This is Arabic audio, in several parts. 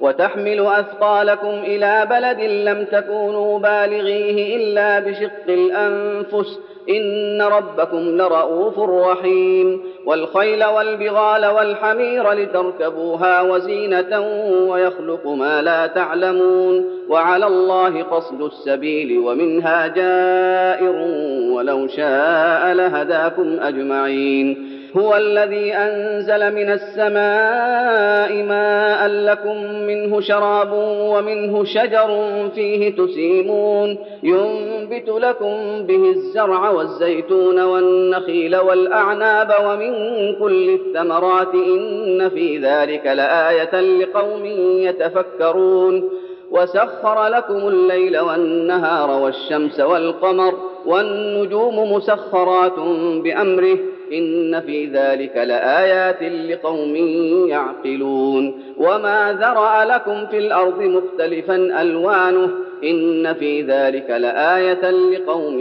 وتحمل أثقالكم إلى بلد لم تكونوا بالغيه إلا بشق الأنفس. إن ربكم لرءوف رحيم. والخيل والبغال والحمير لتركبوها وزينة ويخلق ما لا تعلمون. وعلى الله قصد السبيل ومنها جائر ولو شاء لهداكم أجمعين. هو الذي أنزل من السماء ماء لكم منه شراب ومنه شجر فيه تسيمون ينبت لكم به الزرع والزيتون والنخيل والأعناب ومن كل الثمرات إن في ذلك لآية لقوم يتفكرون. وسخر لكم الليل والنهار والشمس والقمر والنجوم مسخرات بأمره. إن في ذلك لآيات لقوم يعقلون. وما ذرأ لكم في الأرض مختلفا ألوانه. إن في ذلك لآية لقوم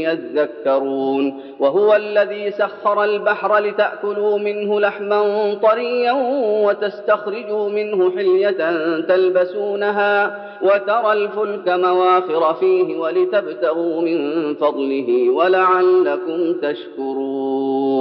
يذكرون. وهو الذي سخر البحر لتأكلوا منه لحما طريا وتستخرجوا منه حلية تلبسونها. وترى الفلك مواخر فيه ولتبتغوا من فضله ولعلكم تشكرون.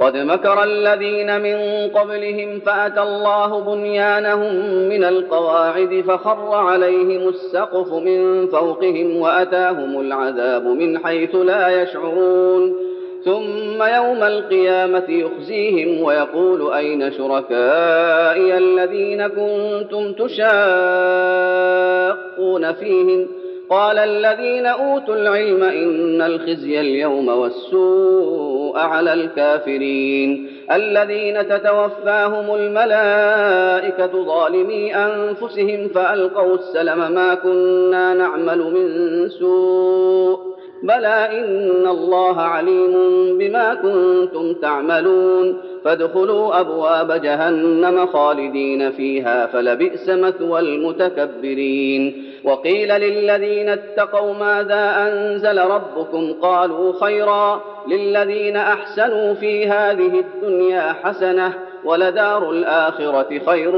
قد مكر الذين من قبلهم فأتى الله بنيانهم من القواعد فخر عليهم السقف من فوقهم وأتاهم العذاب من حيث لا يشعرون. ثم يوم القيامة يخزيهم ويقول أين شركائي الذين كنتم تشاقون فيهم؟ قال الذين أوتوا العلم إن الخزي اليوم والسوء. على الكافرين. الذين تتوفاهم الملائكة ظالمي أنفسهم فألقوا السلم ما كنا نعمل من سوء. بلى ان الله عليم بما كنتم تعملون فادخلوا ابواب جهنم خالدين فيها فلبئس مثوى المتكبرين وقيل للذين اتقوا ماذا انزل ربكم قالوا خيرا للذين احسنوا في هذه الدنيا حسنه ولدار الاخره خير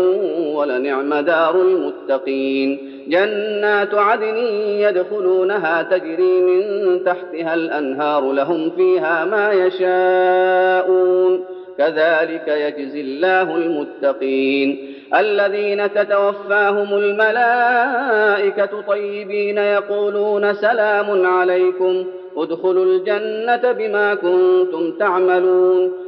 ولنعم دار المتقين جنات عدن يدخلونها تجري من تحتها الأنهار لهم فيها ما يشاءون. كذلك يجزي الله المتقين. الذين تتوفاهم الملائكة طيبين يقولون سلام عليكم. ادخلوا الجنة بما كنتم تعملون.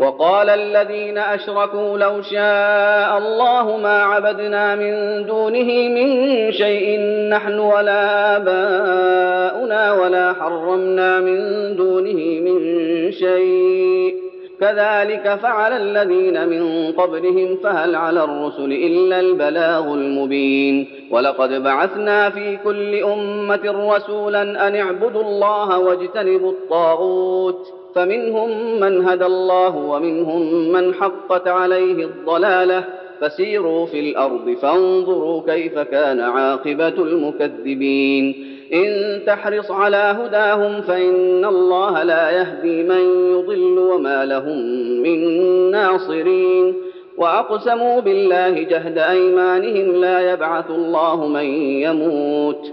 وقال الذين أشركوا لو شاء الله ما عبدنا من دونه من شيء نحن ولا آباؤنا ولا حرمنا من دونه من شيء. كذلك فعل الذين من قبلهم فهل على الرسل إلا البلاغ المبين. ولقد بعثنا في كل أمة رسولا أن اعبدوا الله واجتنبوا الطاغوت. فمنهم من هدى الله ومنهم من حقت عليه الضلاله. فسيروا في الأرض فانظروا كيف كان عاقبة المكذبين. إن تحرص على هداهم فإن الله لا يهدي من يضل وما لهم من ناصرين. وأقسموا بالله جهد أيمانهم لا يبعث الله من يموت.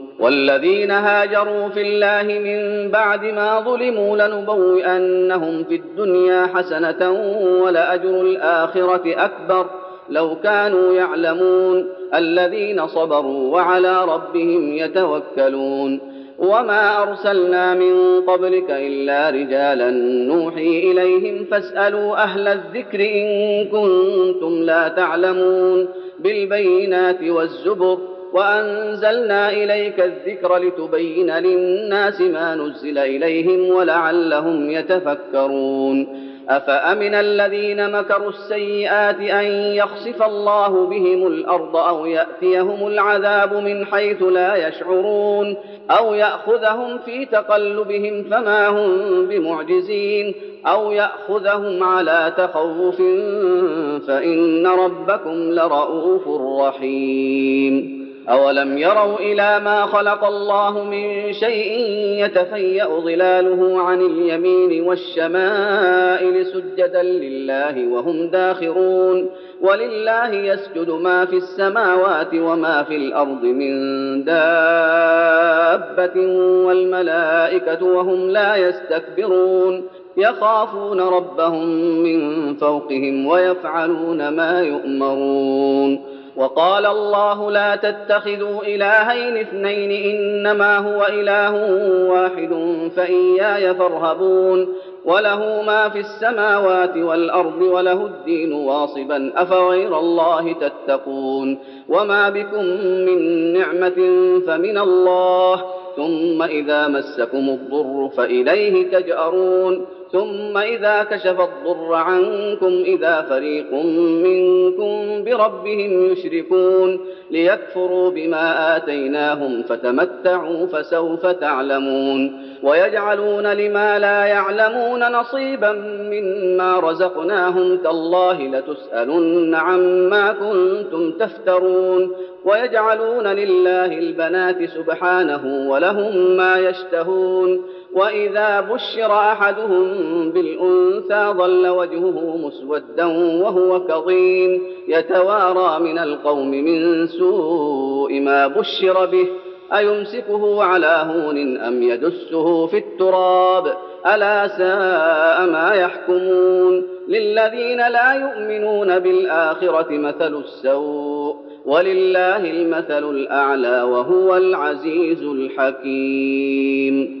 والذين هاجروا في الله من بعد ما ظلموا لنبوئنهم في الدنيا حسنة ولأجر الآخرة أكبر. لو كانوا يعلمون الذين صبروا وعلى ربهم يتوكلون. وما أرسلنا من قبلك إلا رجالا نوحي إليهم فاسألوا أهل الذكر إن كنتم لا تعلمون. بالبينات والزبر وأنزلنا إليك الذكر لتبين للناس ما نزل إليهم ولعلهم يتفكرون. أفأمن الذين مكروا السيئات أن يخسف الله بهم الأرض أو يأتيهم العذاب من حيث لا يشعرون أو يأخذهم في تقلبهم فما هم بمعجزين أو يأخذهم على تخوف فإن ربكم لرءوف رحيم. أولم يروا إلى ما خلق الله من شيء يتفيأ ظلاله عن اليمين والشمائل سجدا لله وهم داخرون ولله يسجد ما في السماوات وما في الأرض من دابة والملائكة وهم لا يستكبرون يخافون ربهم من فوقهم ويفعلون ما يؤمرون وقال الله لا تتخذوا إلهين اثنين إنما هو إله واحد فإياي فارهبون وله ما في السماوات والأرض وله الدين واصبا أفغير الله تتقون وما بكم من نعمة فمن الله ثم إذا مسكم الضر فإليه تجأرون ثم إذا كشف الضر عنكم إذا فريق منكم بربهم يشركون ليكفروا بما آتيناهم فتمتعوا فسوف تعلمون ويجعلون لما لا يعلمون نصيبا مما رزقناهم تالله لتسألن عما كنتم تفترون ويجعلون لله البنات سبحانه ولهم ما يشتهون وإذا بشر أحدهم بالأنثى ظل وجهه مسودا وهو كظيم. يتوارى من القوم من سوء ما بشر به. أيمسكه على هون أم يدسه في التراب؟ ألا ساء ما يحكمون. للذين لا يؤمنون بالآخرة مثل السوء. ولله المثل الأعلى وهو العزيز الحكيم.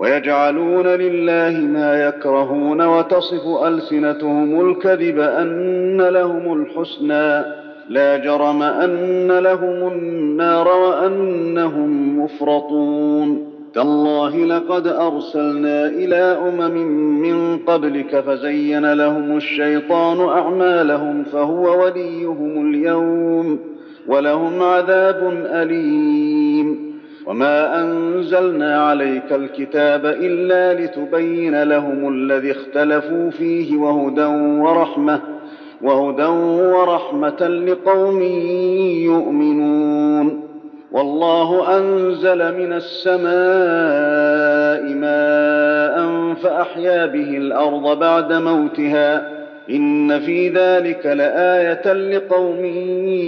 ويجعلون لله ما يكرهون وتصف ألسنتهم الكذب أن لهم الحسنى لا جرم أن لهم النار وأنهم مفرطون تالله لقد أرسلنا إلى أمم من قبلك فزين لهم الشيطان أعمالهم فهو وليهم اليوم ولهم عذاب أليم وما انزلنا عليك الكتاب الا لتبين لهم الذي اختلفوا فيه وهدى ورحمه وهدى ورحمه لقوم يؤمنون والله انزل من السماء ماء فاحيا به الأرض بعد موتها ان في ذلك لايه لقوم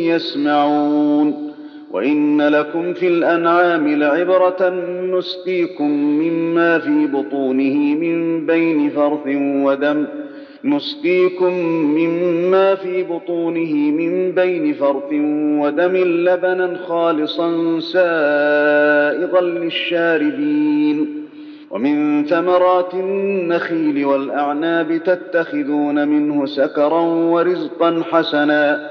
يسمعون وان لكم في الانعام لعبره نسقيكم مما في بطونه من بين فرث ودم نسقيكم مما في بطونه من بين فرث ودم لبنا خالصا سائغا للشاربين ومن ثمرات النخيل والاعناب تتخذون منه سكرا ورزقا حسنا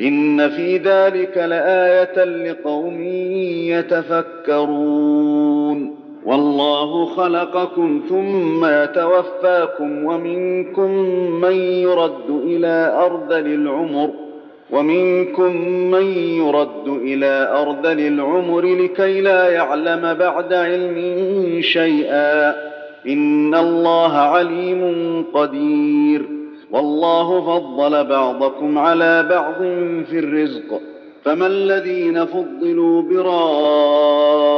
إن في ذلك لآية لقوم يتفكرون. والله خلقكم ثم يتوفاكم ومنكم من يرد إلى ارذل العمر ومنكم من يرد إلى ارذل العمر لكي لا يعلم بعد علم شيئا. إن الله عليم قدير. والله فضل بعضكم على بعض في الرزق فما الذين فضلوا براد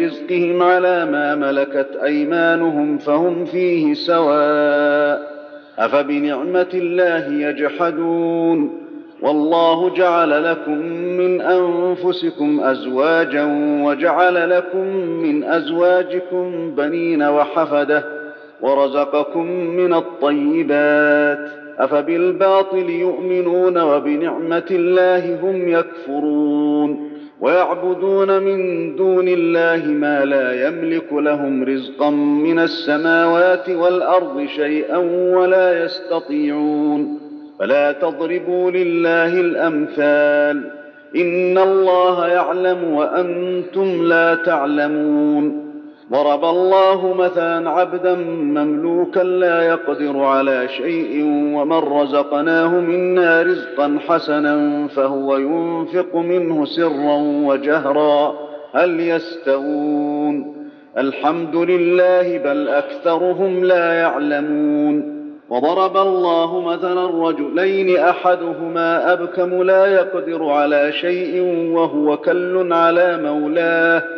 رزقهم على ما ملكت أيمانهم فهم فيه سواء أفبنعمة الله يجحدون والله جعل لكم من أنفسكم أزواجا وجعل لكم من أزواجكم بنين وحفدة ورزقكم من الطيبات أفبالباطل يؤمنون وبنعمة الله هم يكفرون ويعبدون من دون الله ما لا يملك لهم رزقا من السماوات والأرض شيئا ولا يستطيعون فلا تضربوا لله الأمثال إن الله يعلم وأنتم لا تعلمون ضرب الله مثلا عبدا مملوكا لا يقدر على شيء ومن رزقناه منا رزقا حسنا فهو ينفق منه سرا وجهرا. هل يستوون؟ الحمد لله بل أكثرهم لا يعلمون. وضرب الله مثلا رجلين أحدهما أبكم لا يقدر على شيء وهو كل على مولاه.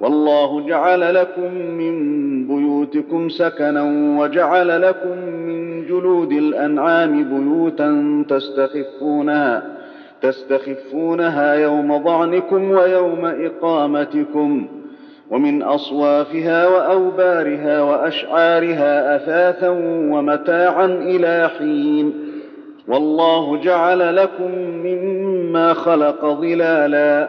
والله جعل لكم من بيوتكم سكنا وجعل لكم من جلود الأنعام بيوتا تستخفونها تستخفونها يوم ضعنكم ويوم إقامتكم ومن أصوافها وأوبارها وأشعارها أثاثا ومتاعا إلى حين والله جعل لكم مما خلق ظلالا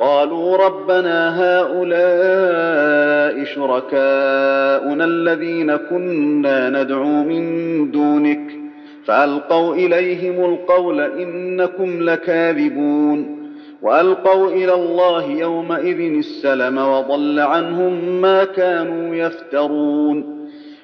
قالوا ربنا هؤلاء شركاؤنا الذين كنا ندعو من دونك فألقوا إليهم القول إنكم لكاذبون وألقوا إلى الله يومئذ السلم وضل عنهم ما كانوا يفترون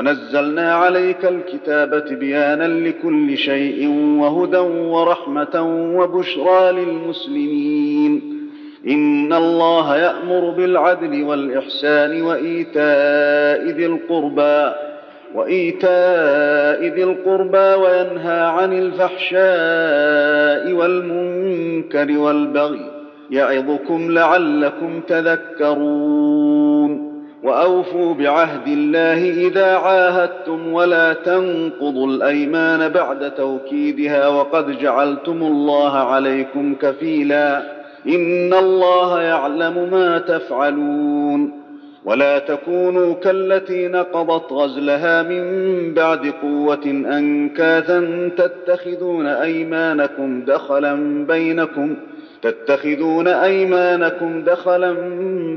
ونزلنا عليك الكتاب تبيانا لكل شيء وهدى ورحمة وبشرى للمسلمين. إن الله يأمر بالعدل والإحسان وإيتاء ذي القربى وإيتاء ذي القربى وينهى عن الفحشاء والمنكر والبغي يعظكم لعلكم تذكرون. وأوفوا بعهد الله إذا عاهدتم ولا تنقضوا الأيمان بعد توكيدها وقد جعلتم الله عليكم كفيلا إن الله يعلم ما تفعلون ولا تكونوا كالتي نقضت غزلها من بعد قوة أنكاثا تتخذون أيمانكم دخلا بينكم تتخذون أيمانكم دخلا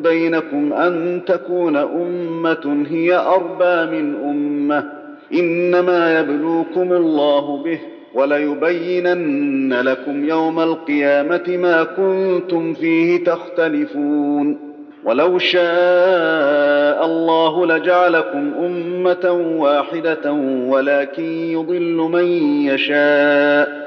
بينكم أن تكون أمة هي أربى من أمة. إنما يبلوكم الله به وليبينن لكم يوم القيامة ما كنتم فيه تختلفون. ولو شاء الله لجعلكم أمة واحدة ولكن يضل من يشاء.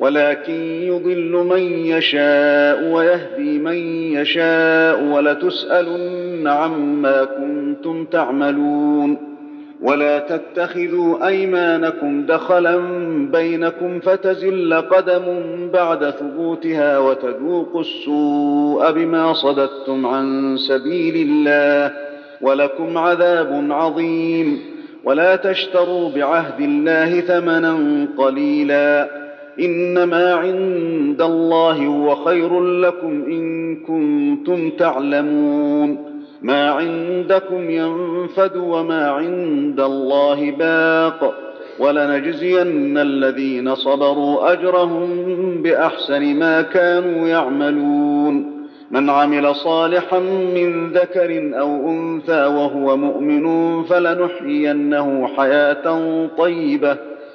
ولكن يضل من يشاء ويهدي من يشاء ولتسألن عما كنتم تعملون ولا تتخذوا أيمانكم دخلا بينكم فتزل قدم بعد ثبوتها وتذوقوا السوء بما صددتم عن سبيل الله ولكم عذاب عظيم ولا تشتروا بعهد الله ثمنا قليلا إنما عند الله هو خير لكم إن كنتم تعلمون. ما عندكم ينفد وما عند الله باق. ولنجزين الذين صبروا أجرهم بأحسن ما كانوا يعملون. من عمل صالحا من ذكر أو أنثى وهو مؤمن فلنحيينه حياة طيبة.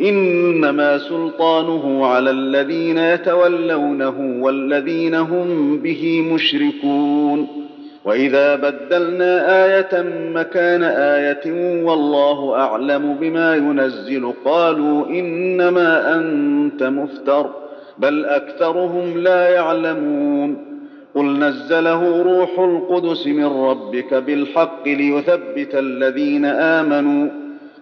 إنما سلطانه على الذين يتولونه والذين هم به مشركون. وإذا بدلنا آية مكان آية والله أعلم بما ينزل قالوا إنما أنت مفتر بل أكثرهم لا يعلمون. قل نزله روح القدس من ربك بالحق ليثبت الذين آمنوا.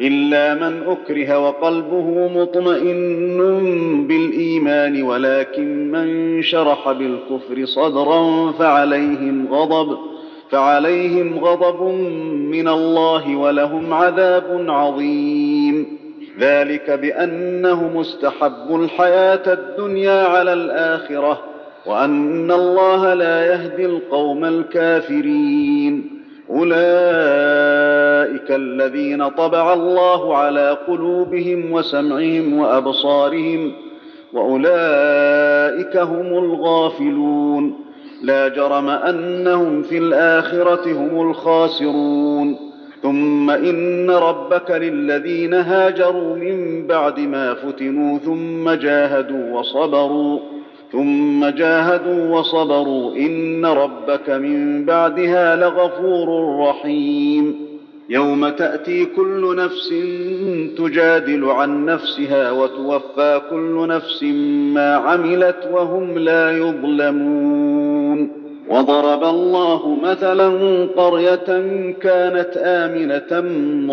إلا من أكره وقلبه مطمئن بالإيمان ولكن من شرح بالكفر صدرا فعليهم غضب فعليهم غضب من الله ولهم عذاب عظيم. ذلك بانهم استحبوا الحياة الدنيا على الآخرة وأن الله لا يهدي القوم الكافرين. أولئك الذين طبع الله على قلوبهم وسمعهم وأبصارهم وأولئك هم الغافلون. لا جرم أنهم في الآخرة هم الخاسرون. ثم إن ربك للذين هاجروا من بعد ما فتنوا ثم جاهدوا وصبروا. ثم جاهدوا وصبروا إن ربك من بعدها لغفور رحيم. يوم تأتي كل نفس تجادل عن نفسها وتوفى كل نفس ما عملت وهم لا يظلمون. وضرب الله مثلا قرية كانت آمنة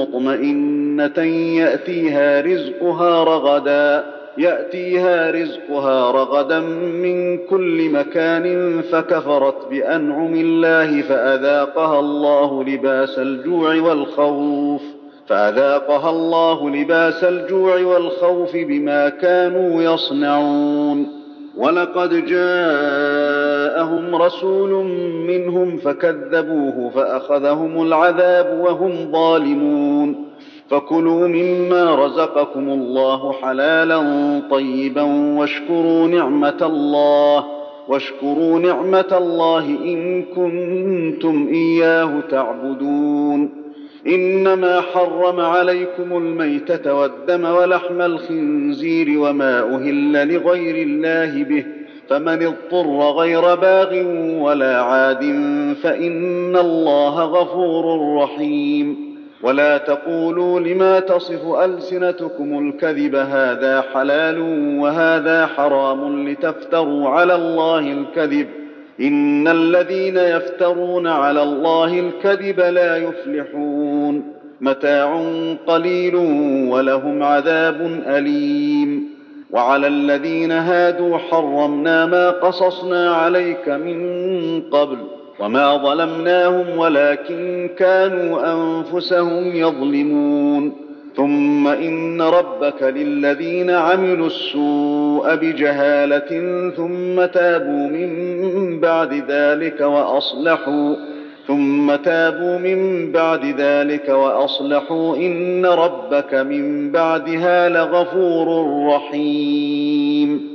مطمئنة يأتيها رزقها رغدا. يأتيها رزقها رغدا من كل مكان فكفرت بأنعم الله فأذاقها الله لباس الجوع والخوف فأذاقها الله لباس الجوع والخوف بما كانوا يصنعون. ولقد جاءهم رسول منهم فكذبوه فأخذهم العذاب وهم ظالمون. فكلوا مما رزقكم الله حلالا طيبا واشكروا نعمة الله واشكروا نعمة الله إن كنتم إياه تعبدون. إنما حرم عليكم الميتة والدم ولحم الخنزير وما أهل لغير الله به فمن اضطر غير باغ ولا عاد فإن الله غفور رحيم. ولا تقولوا لما تصف ألسنتكم الكذب هذا حلال وهذا حرام لتفتروا على الله الكذب. إن الذين يفترون على الله الكذب لا يفلحون. متاع قليل ولهم عذاب أليم. وعلى الذين هادوا حرمنا ما قصصنا عليك من قبل. وما ظلمناهم ولكن كانوا انفسهم يظلمون ثم ان ربك للذين عملوا السوء بجهاله ثم تابوا من بعد ذلك واصلحوا ثم تابوا من بعد ذلك واصلحوا ان ربك من بعدها لغفور رحيم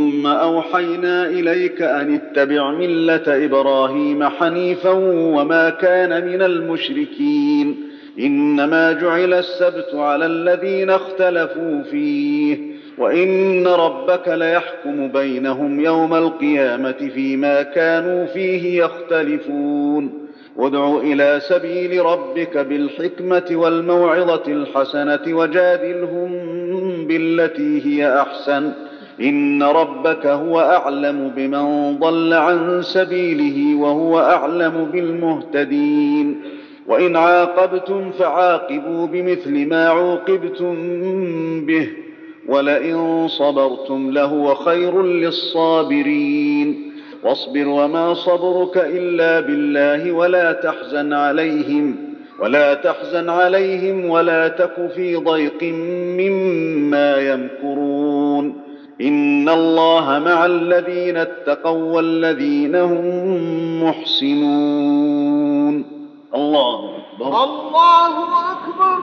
ثم أوحينا إليك أن اتبع ملة إبراهيم حنيفا وما كان من المشركين. إنما جعل السبت على الذين اختلفوا فيه. وإن ربك ليحكم بينهم يوم القيامة فيما كانوا فيه يختلفون. وادع إلى سبيل ربك بالحكمة والموعظة الحسنة وجادلهم بالتي هي أحسن. إن ربك هو أعلم بمن ضل عن سبيله وهو أعلم بالمهتدين. وإن عاقبتم فعاقبوا بمثل ما عوقبتم به ولئن صبرتم لهو خير للصابرين. واصبر وما صبرك إلا بالله ولا تحزن عليهم ولا تحزن عليهم ولا تك في ضيق مما يمكرون. ان الله مع الذين اتقوا والذين هم محسنون. الله أكبر. الله أكبر.